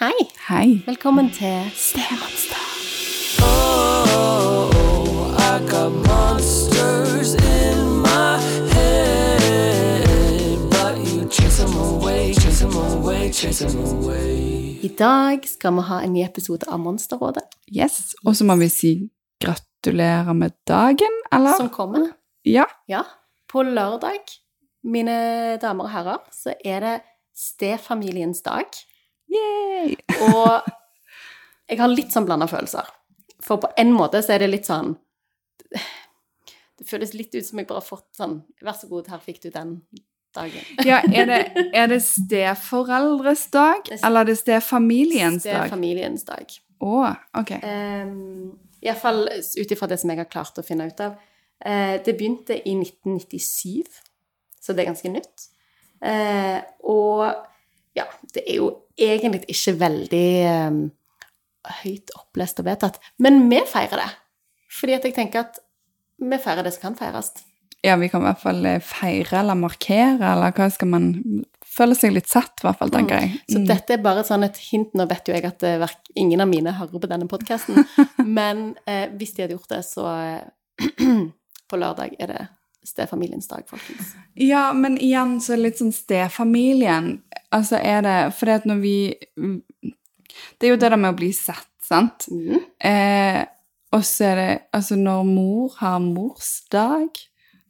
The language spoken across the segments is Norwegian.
Hei. Hei. Velkommen til Stemonster. Oh, I got monsters in my head, but you chase them away, chase them away, chase them away. I dag skal vi ha en ny episode av Monsterrådet Yes. Og så må vi si gratulerer med dagen, eller? som kommer. Ja. Ja, på lørdag, mine damer og herrer, så er det stefamiliens dag. Yay. Og jeg har litt sånn blanda følelser. For på en måte så er det litt sånn Det føles litt ut som jeg bare har fått sånn Vær så god, her fikk du den dagen. ja er, det, er det steforeldres dag, Det er eller er det stefamiliens dag? Stefamiliens dag. Å, ok. Um, Iallfall ut ifra det som jeg har klart å finne ut av. Uh, det begynte i 1997, så det er ganske nytt. Uh, og ja, det er jo egentlig ikke veldig um, høyt opplest og vedtatt, men vi feirer det. Fordi at jeg tenker at vi feirer det som kan feires. Ja, vi kan i hvert fall eh, feire eller markere, eller hva skal man Føle seg litt satt, i hvert fall, tenker jeg. Så Mm. dette er bare sånn et hint. Nå vet jo jeg at eh, ingen av mine hører på denne podkasten, men eh, hvis de hadde gjort det, så På lørdag er det stefamiliens dag, folkens. Ja, men igjen så litt sånn stefamilien. Altså er det For det at når vi Det er jo det der med å bli sett, sant? Mm. Eh, og så er det Altså, når mor har morsdag,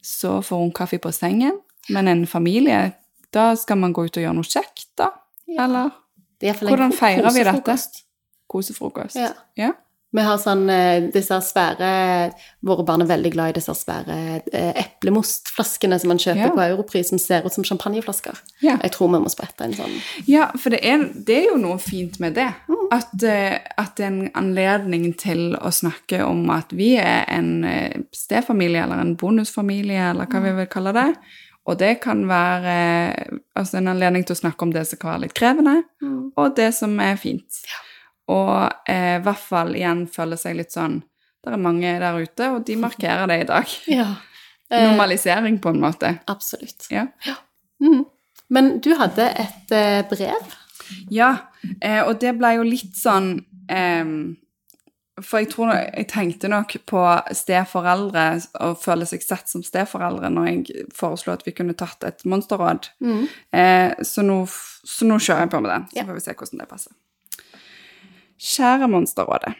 så får hun kaffe på sengen. Men en familie, da skal man gå ut og gjøre noe kjekt, da? Ja. Eller er Hvordan feirer vi dette? kosefrokost? Ja. ja? Vi har sånn eh, disse svære Våre barn er veldig glad i disse svære eh, eplemostflaskene som man kjøper Ja. på Europris, som ser ut som champagneflasker. Ja. Jeg tror vi må sprette en sånn. Ja, for det er, det er jo noe fint med det. At, eh, at det er en anledning til å snakke om at vi er en stefamilie eller en bonusfamilie, eller hva vi vil kalle det. Og det kan være altså en anledning til å snakke om det som kan være litt krevende, og det som er fint. Og eh, i hvert fall igjen føle seg litt sånn Det er mange der ute, og de markerer det i dag. Ja. Eh, Normalisering, på en måte. absolutt. Ja. Mm. Men du hadde et eh, brev. Ja, eh, og det ble jo litt sånn eh, For jeg tror jeg tenkte nok på steforeldre og føle seg sett som steforeldre når jeg foreslo at vi kunne tatt et monsterråd. Mm. Eh, så, nå, så nå kjører jeg på med det, så Ja. får vi se hvordan det passer. Kjære Monsterrådet.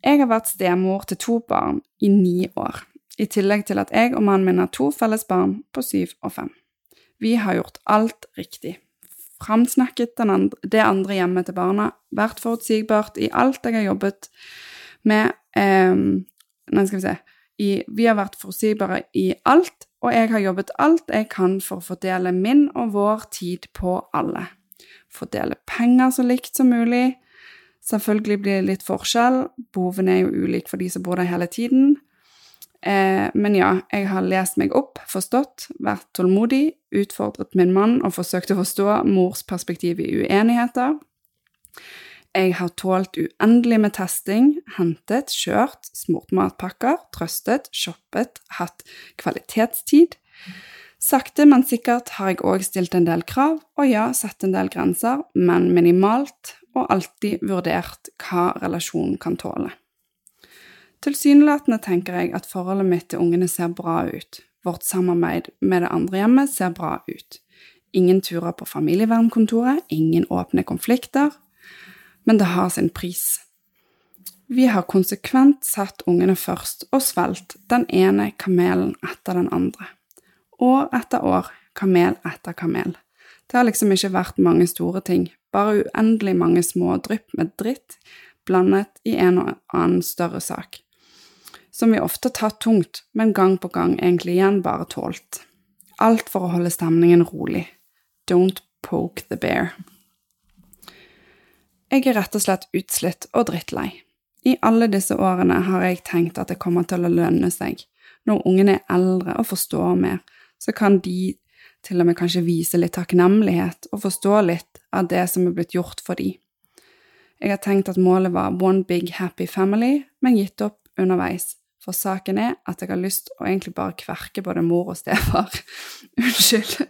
Jeg har vært stemor til to barn i ni år, i tillegg til at jeg og mannen min har to felles barn på syv og fem. Vi har gjort alt riktig. Framsnakket det andre hjemmet til barna, vært forutsigbart i alt jeg har jobbet med eh, Nei, skal vi se i, Vi har vært forutsigbare i alt, og jeg har jobbet alt jeg kan for å fordele min og vår tid på alle. Fordele penger så likt som mulig. Selvfølgelig blir det litt forskjell, behovene er jo ulike for de som bor der hele tiden. Eh, men ja, jeg har lest meg opp, forstått, vært tålmodig, utfordret min mann og forsøkt å forstå mors perspektiv i uenigheter. Jeg har tålt uendelig med testing, hentet, kjørt, smurt matpakker, trøstet, shoppet, hatt kvalitetstid. Sakte, men sikkert har jeg òg stilt en del krav, og ja, satt en del grenser, men minimalt, og alltid vurdert hva relasjonen kan tåle. Tilsynelatende tenker jeg at forholdet mitt til ungene ser bra ut. Vårt samarbeid med det andre hjemmet ser bra ut. Ingen turer på familievernkontoret, ingen åpne konflikter. Men det har sin pris. Vi har konsekvent satt ungene først og svelgt den ene kamelen etter den andre. År etter år, kamel etter kamel. Det har liksom ikke vært mange store ting, bare uendelig mange små drypp med dritt blandet i en og annen større sak som vi ofte tatt tungt, men gang på gang egentlig igjen bare tålt. Alt for å holde stemningen rolig. Don't poke the bear. Jeg er rett og slett utslitt og drittlei. I alle disse årene har jeg tenkt at det kommer til å lønne seg. Når ungene er eldre og forstår mer, så kan de til og med kanskje vise litt takknemlighet og forstå litt av det som er blitt gjort for de. Jeg har tenkt at målet var one big happy family, men gitt opp underveis. For saken er at jeg har lyst å egentlig bare kverke både mor og stefar. Unnskyld.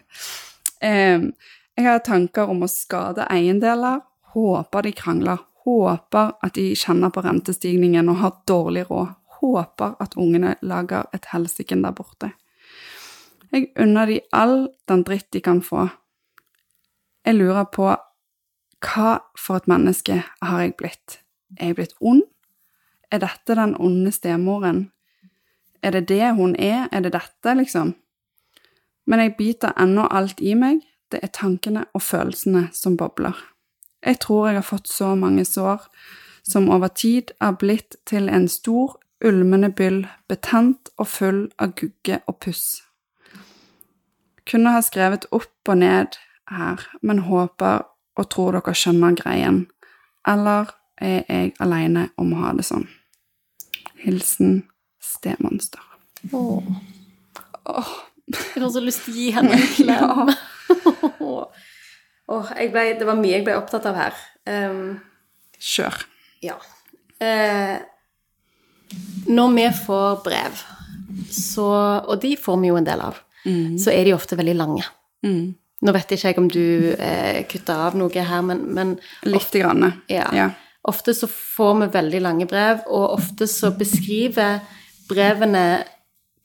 Um, jeg har tanker om å skade eiendeler, håper de krangler, håper at de kjenner på rentestigningen og har dårlig råd, håper at ungene lager et helsiken der borte. Jeg unner de all den dritt de kan få. Jeg lurer på hva for et menneske har jeg blitt? Er jeg blitt ond? Er dette den onde stemoren? Er det det hun er? Er det dette, liksom? Men jeg biter ennå alt i meg, det er tankene og følelsene som bobler. Jeg tror jeg har fått så mange sår som over tid er blitt til en stor, ulmende byll, betent og full av gugge og puss. Kunne ha skrevet opp og ned her, men håper og tror dere skjønner greien. Eller er jeg aleine om å ha det sånn? Hilsen stemonster. Åh. Åh, Jeg har så lyst til å gi henne en klem. Åh, ble, det var mye jeg ble opptatt av her. Um, kjør. ja. Uh, når vi får brev, så, og de får vi jo en del av, så er de ofte veldig lange. Mm. Nå vet ikke jeg om du eh, kutter av noe her, men, men Lite grann. Ja. Ja. Ofte så får vi veldig lange brev, og ofte så beskriver brevene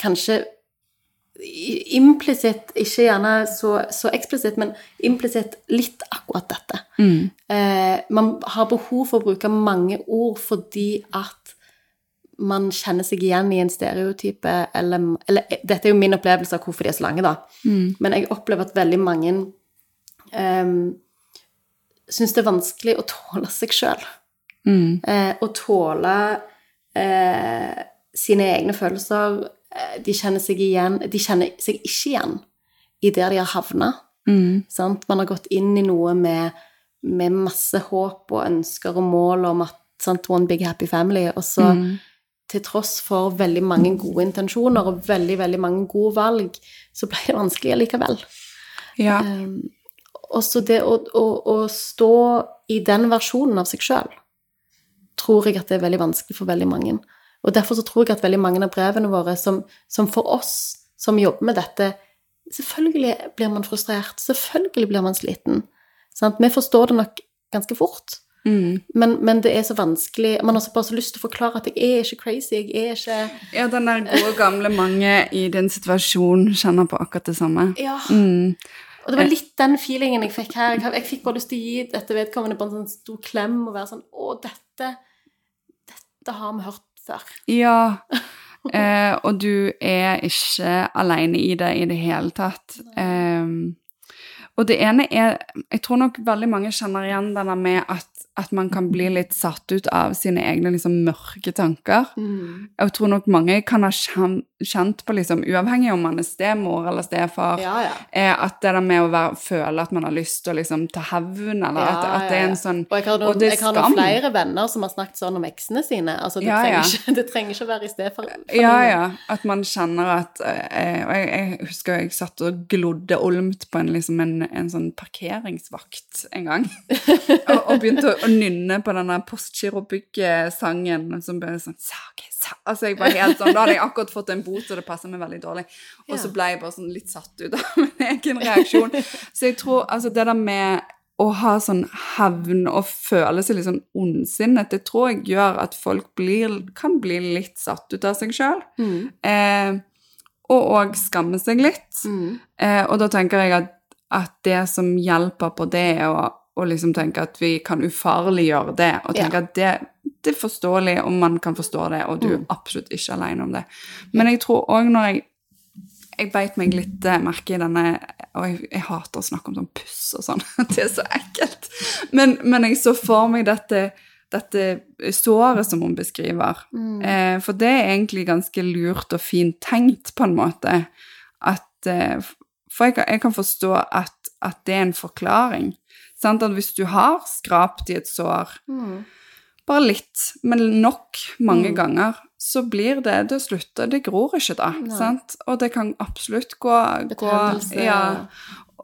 kanskje implisitt, ikke gjerne så, så eksplisitt, men implisitt litt akkurat dette. Eh, man har behov for å bruke mange ord fordi at man kjenner seg igjen i en stereotype, eller, eller Dette er jo min opplevelse av hvorfor de er så lange, da. Men jeg opplever at veldig mange um, syns det er vanskelig å tåle seg sjøl. Mm. Eh, å tåle eh, sine egne følelser. Eh, de kjenner seg igjen De kjenner seg ikke igjen i der de har havna. Mm. Man har gått inn i noe med, med masse håp og ønsker og mål om at sant, one big happy family, og så til tross for veldig mange gode intensjoner og veldig, veldig mange gode valg, så ble det vanskelig allikevel. Ja. Um, og så det å, å, å stå i den versjonen av seg sjøl, tror jeg at det er veldig vanskelig for veldig mange. Og derfor så tror jeg at veldig mange av brevene våre, som, som for oss som jobber med dette Selvfølgelig blir man frustrert, selvfølgelig blir man sliten. Sant? Vi forstår det nok ganske fort. Mm. Men, men det er så vanskelig Man har så bare så lyst til å forklare at jeg er ikke crazy, jeg er ikke ja, den der gode, gamle mange i din situasjon kjenner på akkurat det samme. Ja. Mm. Og det var litt den feelingen jeg fikk her. Jeg, jeg fikk bare lyst til å gi dette vedkommende på en sånn stor klem og være sånn Å, dette Dette har vi hørt før. Ja. Eh, og du er ikke alene i det i det hele tatt. Ehm, og det ene er Jeg tror nok veldig mange kjenner igjen denne med at, at man kan bli litt satt ut av sine egne liksom, mørke tanker. Jeg tror nok mange kan ha kjent på, liksom, uavhengig om man er stemor eller stefar, Ja, ja. er at det der med å være, føle at man har lyst til å liksom, ta hevn, eller Ja, at, at det er en sånn Og jeg har, noen, jeg har noen flere venner som har snakket sånn om eksene sine. Altså, det, trenger. Ikke, det trenger ikke å være i sted for Ja, ja. At man kjenner at eh, Og jeg, jeg husker jeg satt og glodde olmt på en, liksom en, en sånn parkeringsvakt en gang. og, og begynte å, å nynne på denne Postgirobygget-sangen som ble sånn sake, sake. Altså jeg var helt sånn, Da hadde jeg akkurat fått en bot, og det passet meg veldig dårlig. Og så ble jeg bare sånn litt satt ut av min egen reaksjon. Så jeg tror altså det der med å ha sånn hevn og føle seg litt sånn ondsinnet, det tror jeg gjør at folk blir, kan bli litt satt ut av seg sjøl. Mm. Eh, og òg skamme seg litt. Mm. Eh, og da tenker jeg at, at det som hjelper på det, er å, å liksom tenke at vi kan ufarliggjøre det, og tenke Ja. at det, det er forståelig om man kan forstå det, og du er Mm. absolutt ikke alene om det. Men jeg tror òg når jeg jeg beit meg litt eh, merke i denne Og jeg, jeg hater å snakke om sånn puss og sånn. Det er så ekkelt. Men, men jeg så for meg dette, dette såret som hun beskriver. Mm. Eh, for det er egentlig ganske lurt og fint tenkt, på en måte. At eh, For jeg, kan- jeg kan forstå at, at det er en forklaring. Sant? At hvis du har skrapt i et sår, Mm. bare litt, men nok mange Mm. ganger, så blir det Det slutter. Det gror ikke da. Nei. Sant? Og det kan absolutt gå, gå ja.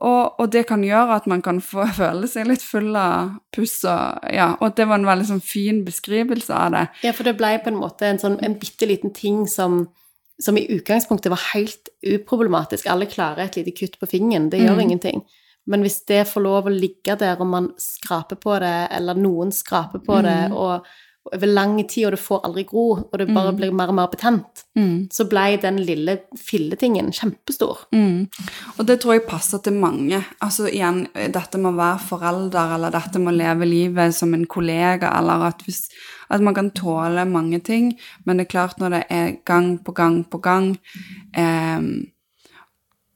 og, og det kan gjøre at man kan få føle seg litt full av puss og Ja. Og det var en veldig sånn fin beskrivelse av det. Ja, for det ble på en måte en sånn en bitte liten ting som, som i utgangspunktet var helt uproblematisk. Alle klarer et lite kutt på fingeren, det gjør Mm. ingenting. Men hvis det får lov å ligge der, og man skraper på det, eller noen skraper på det, og, og over lang tid, og det får aldri gro, og det bare blir mer og mer betent, så ble den lille filletingen kjempestor. Mm. Og det tror jeg passer til mange. Altså igjen, dette med å være forelder, eller dette med å leve livet som en kollega, eller at, hvis, at man kan tåle mange ting, men det er klart når det er gang på gang på gang ehm,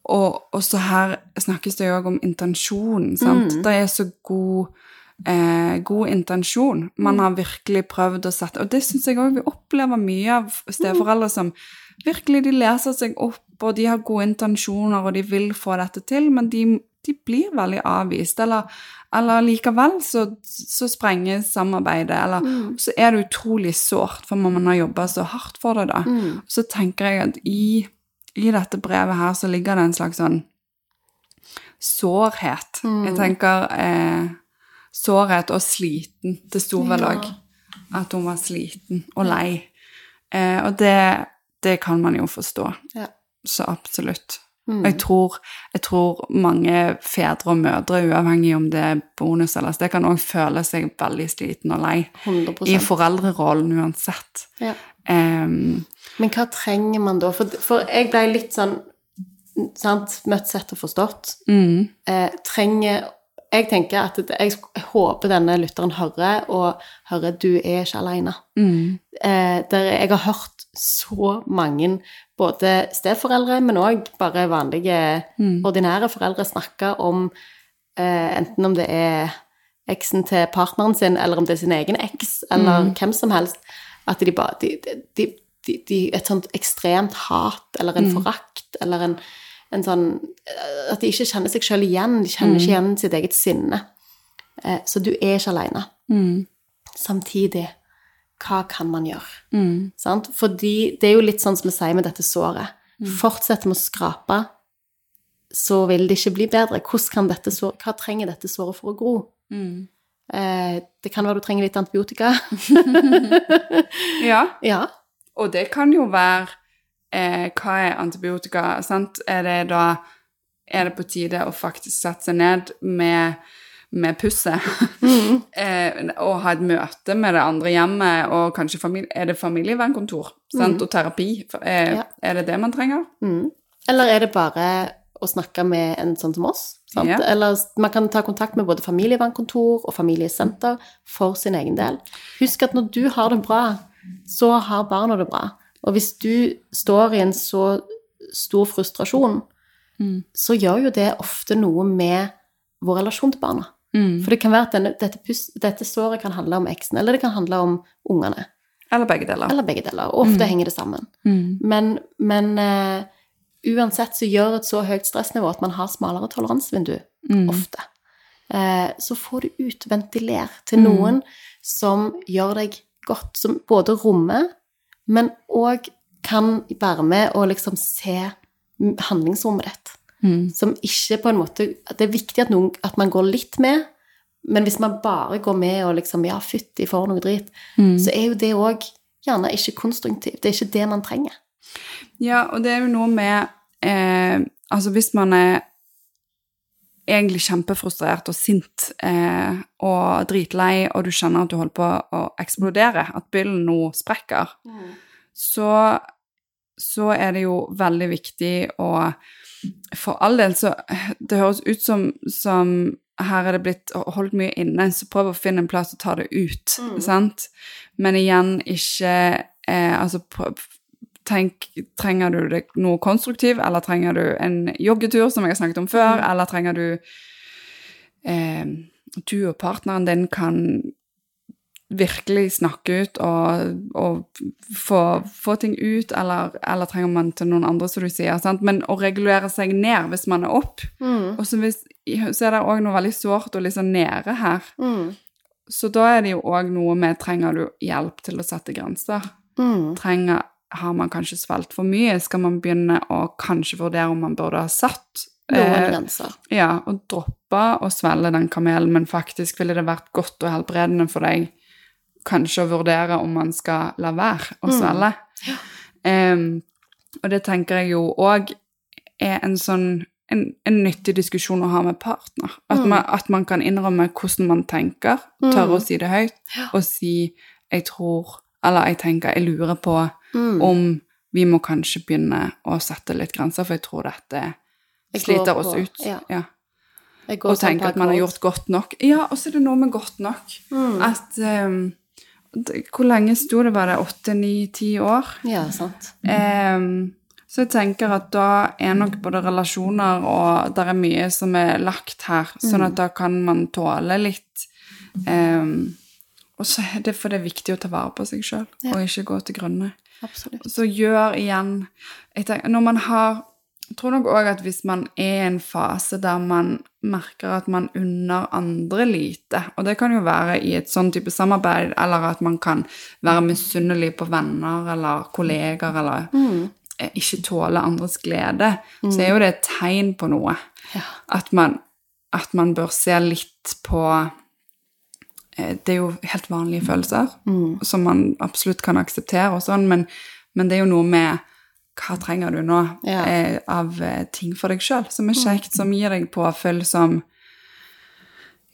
og så her snakkes det jo òg om intensjon, sant. Det er så god, eh, god intensjon. Man har virkelig prøvd å sette Og det syns jeg òg vi opplever mye av steforeldre som virkelig de leser seg opp, og de har gode intensjoner, og de vil få dette til, men de, de blir veldig avvist. Eller, eller likevel så, så sprenger samarbeidet, eller så er det utrolig sårt, for man har jobba så hardt for det, da. Så tenker jeg at i i dette brevet her så ligger det en slags sånn sårhet. Jeg tenker eh, sårhet og sliten. Det sto vel òg at hun var sliten og lei. Eh, og det, det kan man jo forstå. Ja. Så absolutt. Og jeg tror, jeg tror mange fedre og mødre, uavhengig om det er bonus eller det kan òg føle seg veldig sliten og lei 100 i foreldrerollen uansett. Ja. Um, Men hva trenger man da? For, for jeg ble litt sånn sant, Møtt, sett og forstått. mm, Eh, trenger Jeg tenker at det, jeg, håper denne lytteren hører, og hører du er ikke alene. mm, Eh, der jeg har hørt så mange, både steforeldre, men òg bare vanlige, mm, ordinære foreldre, snakke om eh, enten om det er eksen til partneren sin, eller om det er sin egen eks, eller hvem som helst, at de bare de, de, de, de, Et sånt ekstremt hat, eller en forakt, eller en, en sånn eh, At de ikke kjenner seg sjøl igjen. De kjenner ikke igjen sitt eget sinne. Eh, så du er ikke aleine. mm, Samtidig, hva kan man gjøre? mm, Sant? Fordi det er jo litt sånn som vi sier med dette såret. Fortsetter vi å skrape, så vil det ikke bli bedre. Såret, hva trenger dette såret for å gro? mm. Eh, det kan være du trenger litt antibiotika. Ja. ja. Og det kan jo være eh, Hva er antibiotika? Sant? Er det da Er det på tide å faktisk sette seg ned med, med pusset eh, og ha et møte med det andre hjemmet, og kanskje familie, Er det familievernkontor sant? og terapi? Eh, Ja. Er det det man trenger? Mm. Eller er det bare å snakke med en sånn som oss? Sant? Ja. Eller man kan ta kontakt med både familievernkontor og familiesenter for sin egen del. Husk at når du har det bra, så har barna det bra. Og hvis du står i en så stor frustrasjon, Mm. så gjør jo det ofte noe med vår relasjon til barna. Mm. For det kan være at denne, dette, pus, dette såret kan handle om eksen, eller det kan handle om ungene. Eller begge deler. Eller begge deler. Og ofte henger det sammen. Mm. Men, men uh, uansett så gjør et så høyt stressnivå at man har smalere toleransevindu Mm. ofte. Uh, så får du utventilert til noen som gjør deg godt, som både rommer, men òg kan være med og liksom se handlingsrommet ditt. Mm. Som ikke på en måte Det er viktig at, noen, at man går litt med, men hvis man bare går med og liksom Ja, fytti for noe drit, Mm. så er jo det òg gjerne ikke konstruktivt. Det er ikke det man trenger. Ja, og det er jo noe med eh, Altså, hvis man er egentlig kjempefrustrert og sint eh, og dritlei, og du kjenner at du holder på å eksplodere, at byllen nå sprekker, så, så er det jo veldig viktig å For all del, så Det høres ut som, som her er det blitt holdt mye inne, så prøv å finne en plass og ta det ut, Mm. sant? Men igjen, ikke eh, Altså, prøv, tenk Trenger du det noe konstruktivt, eller trenger du en joggetur, som jeg har snakket om før, eller trenger du eh, Du og partneren din kan virkelig snakke ut og, og få, få ting ut, eller, eller trenger man til noen andre, som du sier. Sant? Men å regulere seg ned hvis man er opp. Mm. Og så, hvis, så er det òg noe veldig sårt og sånn nede her. Mm. Så da er det jo òg noe med trenger du hjelp til å sette grenser. Mm. Trenger, har man kanskje svelget for mye? Skal man begynne å kanskje vurdere om man burde ha satt Noen eh, grenser. ja, og droppe å svelge den kamelen, men faktisk ville det vært godt og helbredende for deg kanskje å vurdere om man skal la være å Mm. Ja. Eh, og det tenker jeg jo òg er en sånn en, en nyttig diskusjon å ha med partner. At, man, at man kan innrømme hvordan man tenker, tørre å si det høyt, og si 'jeg tror' eller 'jeg tenker, jeg lurer på om vi må kanskje begynne å sette litt grenser, for jeg tror dette Jeg sliter oss på- ut. ja. Ja. Og sånn tenke at man har gjort godt nok. Ja, og så er det noe med godt nok. Mm. At um, det- Hvor lenge sto det? Var det åtte, ni, ti år? Ja, sant. Um, så jeg tenker at da er nok både relasjoner og det er mye som er lagt her, sånn Mm. at da kan man tåle litt. Ehm, og så er det for det er viktig å ta vare på seg sjøl, Ja. og ikke gå til grunne. Absolutt. Så gjør igjen tenker, Når man har Jeg tror nok òg at hvis man er i en fase der man merker at man unner andre lite, og det kan jo være i et sånn type samarbeid, eller at man kan være misunnelig på venner eller kolleger, eller mm. ikke tåle andres glede, så er jo det et tegn på noe. Ja. At man, at man bør se litt på eh, Det er jo helt vanlige følelser som man absolutt kan akseptere, og sånn, men, men det er jo noe med hva trenger du nå Ja. eh, av eh, ting for deg sjøl som er kjekt, som gir deg påfyll, som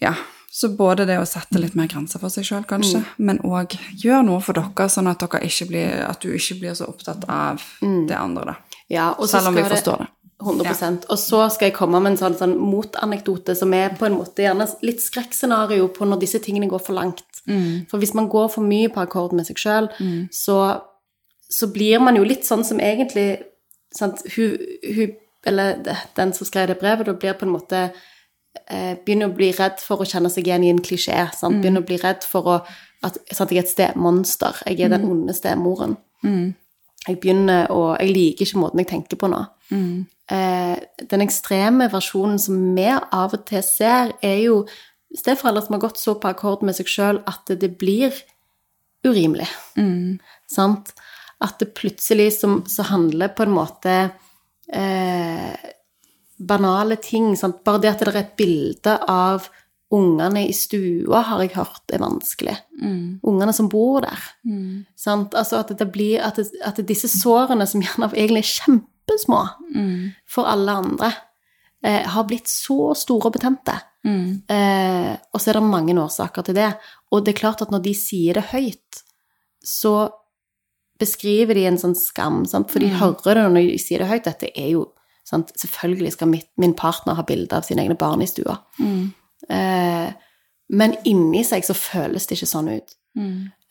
Ja. Så både det å sette litt mer grenser for seg sjøl, kanskje, men òg gjør noe for dere, sånn at, dere ikke blir, at du ikke blir så opptatt av det andre, da. Ja, Selv om vi forstår det. 100 Og så skal jeg komme med en sånn, sånn motanekdote som er på en måte gjerne litt skrekkscenario på når disse tingene går for langt. For hvis man går for mye på akkord med seg sjøl, så, så blir man jo litt sånn som egentlig sant, hun, hun, Eller den som skrev det brevet, da blir på en måte eh, Begynner å bli redd for å kjenne seg igjen i en klisjé. Sant? Begynner å bli redd for å at sant, jeg er et stemonster. Jeg er den onde stemoren. Jeg begynner å Jeg liker ikke måten jeg tenker på nå. Eh, den ekstreme versjonen som vi av og til ser, er jo steforeldre som har gått så på akkord med seg sjøl at det blir urimelig. Sant? At det plutselig som, så handler på en måte eh, banale ting. Sant? Bare det at det er et bilde av ungene i stua, har jeg hørt er vanskelig. Ungene som bor der. Sant? Altså at det blir at, det, at disse sårene, som gjerne egentlig er kjempesmå for alle andre, eh, har blitt så store og betente. Eh, og så er det mange årsaker til det. Og det er klart at når de sier det høyt, så beskriver de en sånn skam, sant? for de hører det når de sier det høyt. Dette er jo sant? Selvfølgelig skal mitt, min partner ha bilde av sine egne barn i stua. Eh, men inni seg så føles det ikke sånn ut.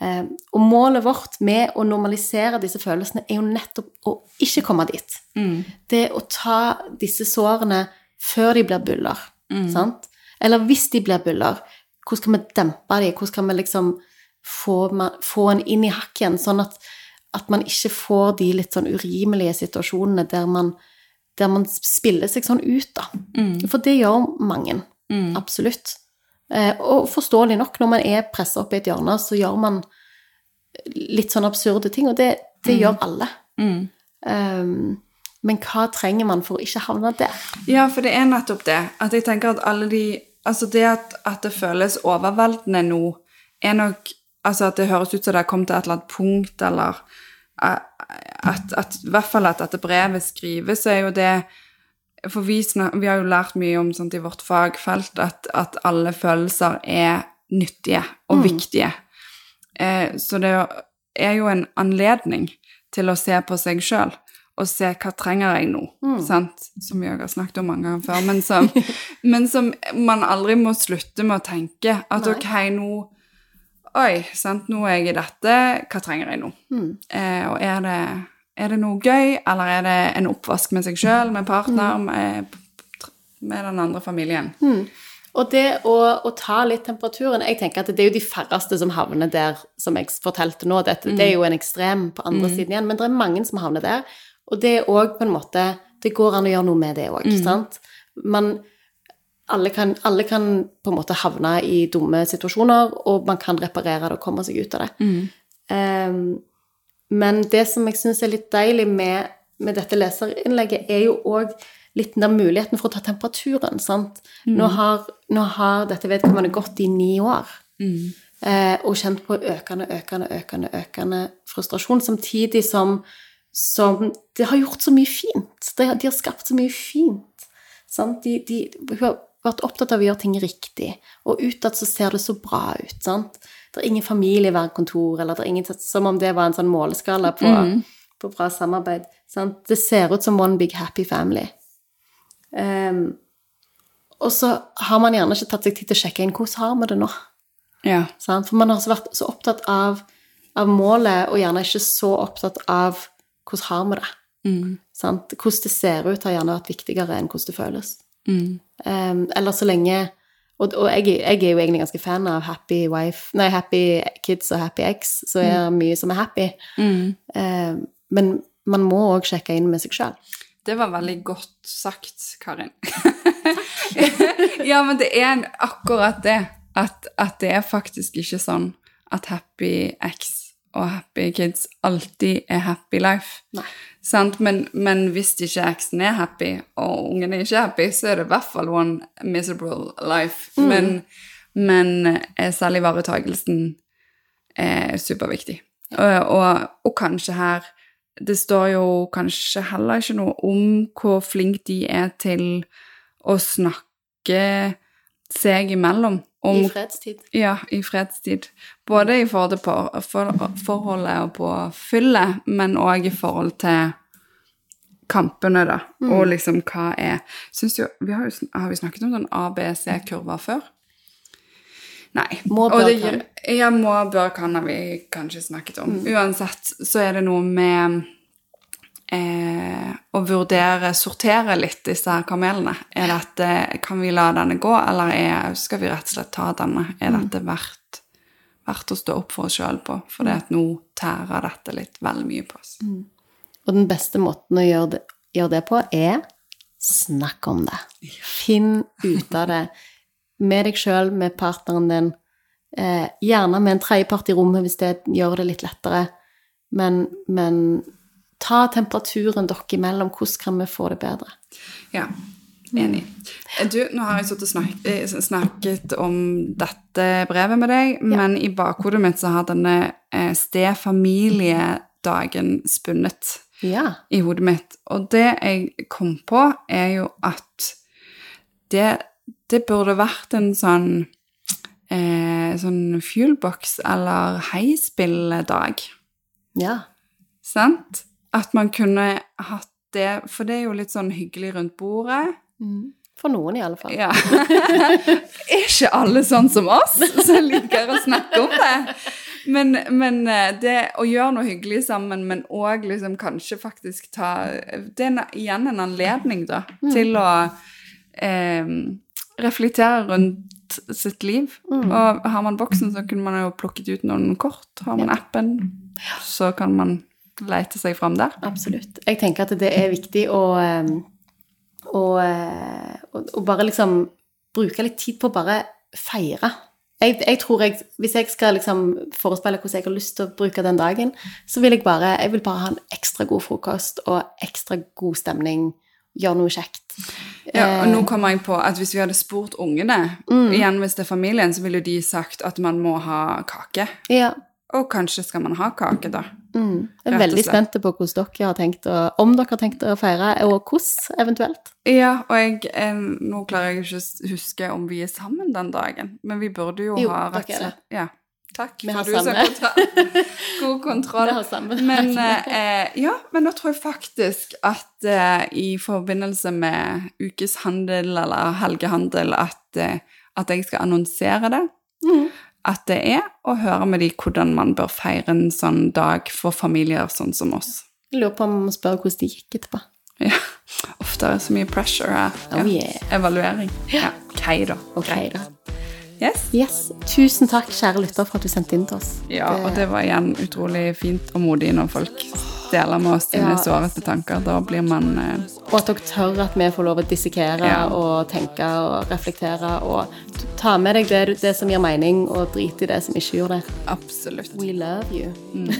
Eh, og målet vårt med å normalisere disse følelsene er jo nettopp å ikke komme dit. Det er å ta disse sårene før de blir byller. Sant? Eller hvis de blir byller, hvordan skal vi dempe dem? Hvordan skal vi liksom få, ma- få en inn i hakk igjen, sånn at, at man ikke får de litt sånn urimelige situasjonene der man, der man spiller seg sånn ut, da. For det gjør mange. Absolutt. Eh, og forståelig nok, når man er pressa opp i et hjørne, så gjør man litt sånn absurde ting, og det, det gjør alle. Um, men hva trenger man for å ikke havne der? Ja, for det er nettopp det. At jeg tenker at alle de Altså det at, at det føles overveldende nå, er nok Altså at det høres ut som det har kommet til et eller annet punkt, eller at, at, at I hvert fall at dette brevet skrives, så er jo det For vi, snak, vi har jo lært mye om sant, i vårt fagfelt at, at alle følelser er nyttige og viktige. Eh, så det er jo en anledning til å se på seg sjøl og se hva trenger jeg nå, sant? som vi òg har snakket om mange ganger før, men som, men som man aldri må slutte med å tenke at Nei. ok, nå Oi, sant, nå er jeg i dette, hva trenger jeg nå? Eh, og er det, er det noe gøy, eller er det en oppvask med seg sjøl, med partner, med, med den andre familien? Og det å, å ta litt temperaturen Jeg tenker at det er jo de færreste som havner der, som jeg fortalte nå. Dette, Det er jo en ekstrem på andre siden igjen, men det er mange som havner der. Og det er òg på en måte Det går an å gjøre noe med det òg, sant? Man alle kan, alle kan på en måte havne i dumme situasjoner, og man kan reparere det og komme seg ut av det. Ehm, men det som jeg syns er litt deilig med, med dette leserinnlegget, er jo òg litt den der muligheten for å ta temperaturen. sant? Nå, har, nå har dette vedkommende gått i ni år. Eh, og kjent på økende, økende, økende, økende frustrasjon, samtidig som, som det har gjort så mye fint. De har, de har skapt så mye fint. Sant? De, de, hun har vært opptatt av å gjøre ting riktig, og utad så ser det så bra ut. sant? Det er ingen familievernkontor, eller det er ingen, som om det var en sånn måleskala på, på bra samarbeid. Sant? Det ser ut som one big happy family. Um, og så har man gjerne ikke tatt seg tid til å sjekke inn hvordan har vi det nå. Ja. Sant? For man har også vært så opptatt av, av målet, og gjerne ikke så opptatt av hvordan har vi det. Sant? Hvordan det ser ut, har gjerne vært viktigere enn hvordan det føles. Um, eller så lenge Og, og jeg, jeg er jo egentlig ganske fan av happy wife Nei, happy kids og happy ex, så er det mye som er happy. Um, men man må òg sjekke inn med seg sjøl. Det var veldig godt sagt, Karin. ja, men det er akkurat det. At, at det er faktisk ikke sånn at happy ex og happy kids alltid er happy life. Sant? Men, men hvis ikke eksen er happy, og ungen er ikke happy, så er det i hvert fall one miserable life. Men, men eh, er superviktig. Og, og, og kanskje her Det står jo kanskje heller ikke noe om hvor flink de er til å snakke seg imellom. Om, I fredstid. ja, i fredstid. Både i forhold til på, for, forholdet og på fyllet, men òg i forhold til kampene, da. Og liksom hva er Syns jo Vi har jo har vi snakket om sånn ABC-kurver før? Nei. Må, bør, det kan. Ja, må, bør, kan har vi kanskje snakket om. Uansett så er det noe med eh, å vurdere, sortere litt disse her kamelene. Er dette, kan vi la denne gå, eller er, skal vi rett og slett ta denne? Er dette verdt, verdt å stå opp for oss sjøl på? For det at nå tærer dette litt vel mye på oss. Og den beste måten å gjøre det, gjøre det på, er snakk om det. Finn ut av det med deg sjøl, med partneren din. Eh, gjerne med en tredjepart i rommet hvis det gjør det litt lettere. Men, men ta temperaturen dere imellom. Hvordan kan vi få det bedre? Ja, enig. Du, nå har jeg sittet og snak eh, snakket om dette brevet med deg, men i bakhodet mitt så har denne eh, stefamiliedagen spunnet Ja. i hodet mitt. Og det jeg kom på, er jo at det, det burde vært en sånn eh, sånn fuelbox eller heispilledag. Ja. Sant? At man kunne hatt det, for det er jo litt sånn hyggelig rundt bordet. For noen, i alle fall. Ja. er ikke alle sånn som oss, som liker å snakke om det? Men, men eh, det å gjøre noe hyggelig sammen, men òg liksom kanskje faktisk ta Det er igjen en anledning, da, til å eh, reflektere rundt sitt liv. Og har man boksen, så kunne man jo plukket ut noen kort. Har man appen, så kan man lete seg fram der. Absolutt. Jeg tenker at det er viktig å, eh, å, eh, å, å bare liksom bruke litt tid på å bare feire. Jeg, jeg tror jeg, Hvis jeg skal liksom forespeile hvordan jeg har lyst til å bruke den dagen, så vil jeg bare jeg vil bare ha en ekstra god frokost og ekstra god stemning. Gjøre noe kjekt. Ja, og nå kommer jeg på at hvis vi hadde spurt ungene, igjen hvis det er familien, så ville de sagt at man må ha kake. Ja. Og kanskje skal man ha kake, da. Mm. Jeg er veldig spent på hvordan dere har tenkt å, om dere har tenkt å feire, og hvordan eventuelt. Ja, og jeg, eh, nå klarer jeg ikke å huske om vi er sammen den dagen, men vi burde jo, Jo, ha rett og slett Ja. Takk Vi har for du samme. kontroll. God kontroll. Vi har samme. Men eh, ja, men nå tror jeg faktisk at eh, i forbindelse med ukeshandel eller helgehandel at, eh, at jeg skal annonsere det. Mhm. At det er å høre med de hvordan man bør feire en sånn dag for familier sånn som oss. Jeg lurer på om vi må spørre hvordan det gikk etterpå. Ja. Ofte er det så mye pressure Ja. Oh, yeah. Evaluering. Ja. Ok, da. Okay, da. Yes. Yes. Tusen takk, kjære lytter, for at du sendte inn til oss. Ja, og det var igjen utrolig fint og modig når folk deler med oss sine Ja. såreste tanker. Da blir man eh, Og at dere tør at vi får lov å dissekere Ja. og tenke og reflektere. Og ta med deg det, det som gir mening, og drite i det som ikke gjør det. absolutt We love you.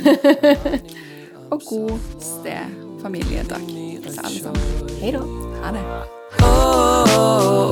Og god stefamiliedag til alle sammen. Hei da. Ha det.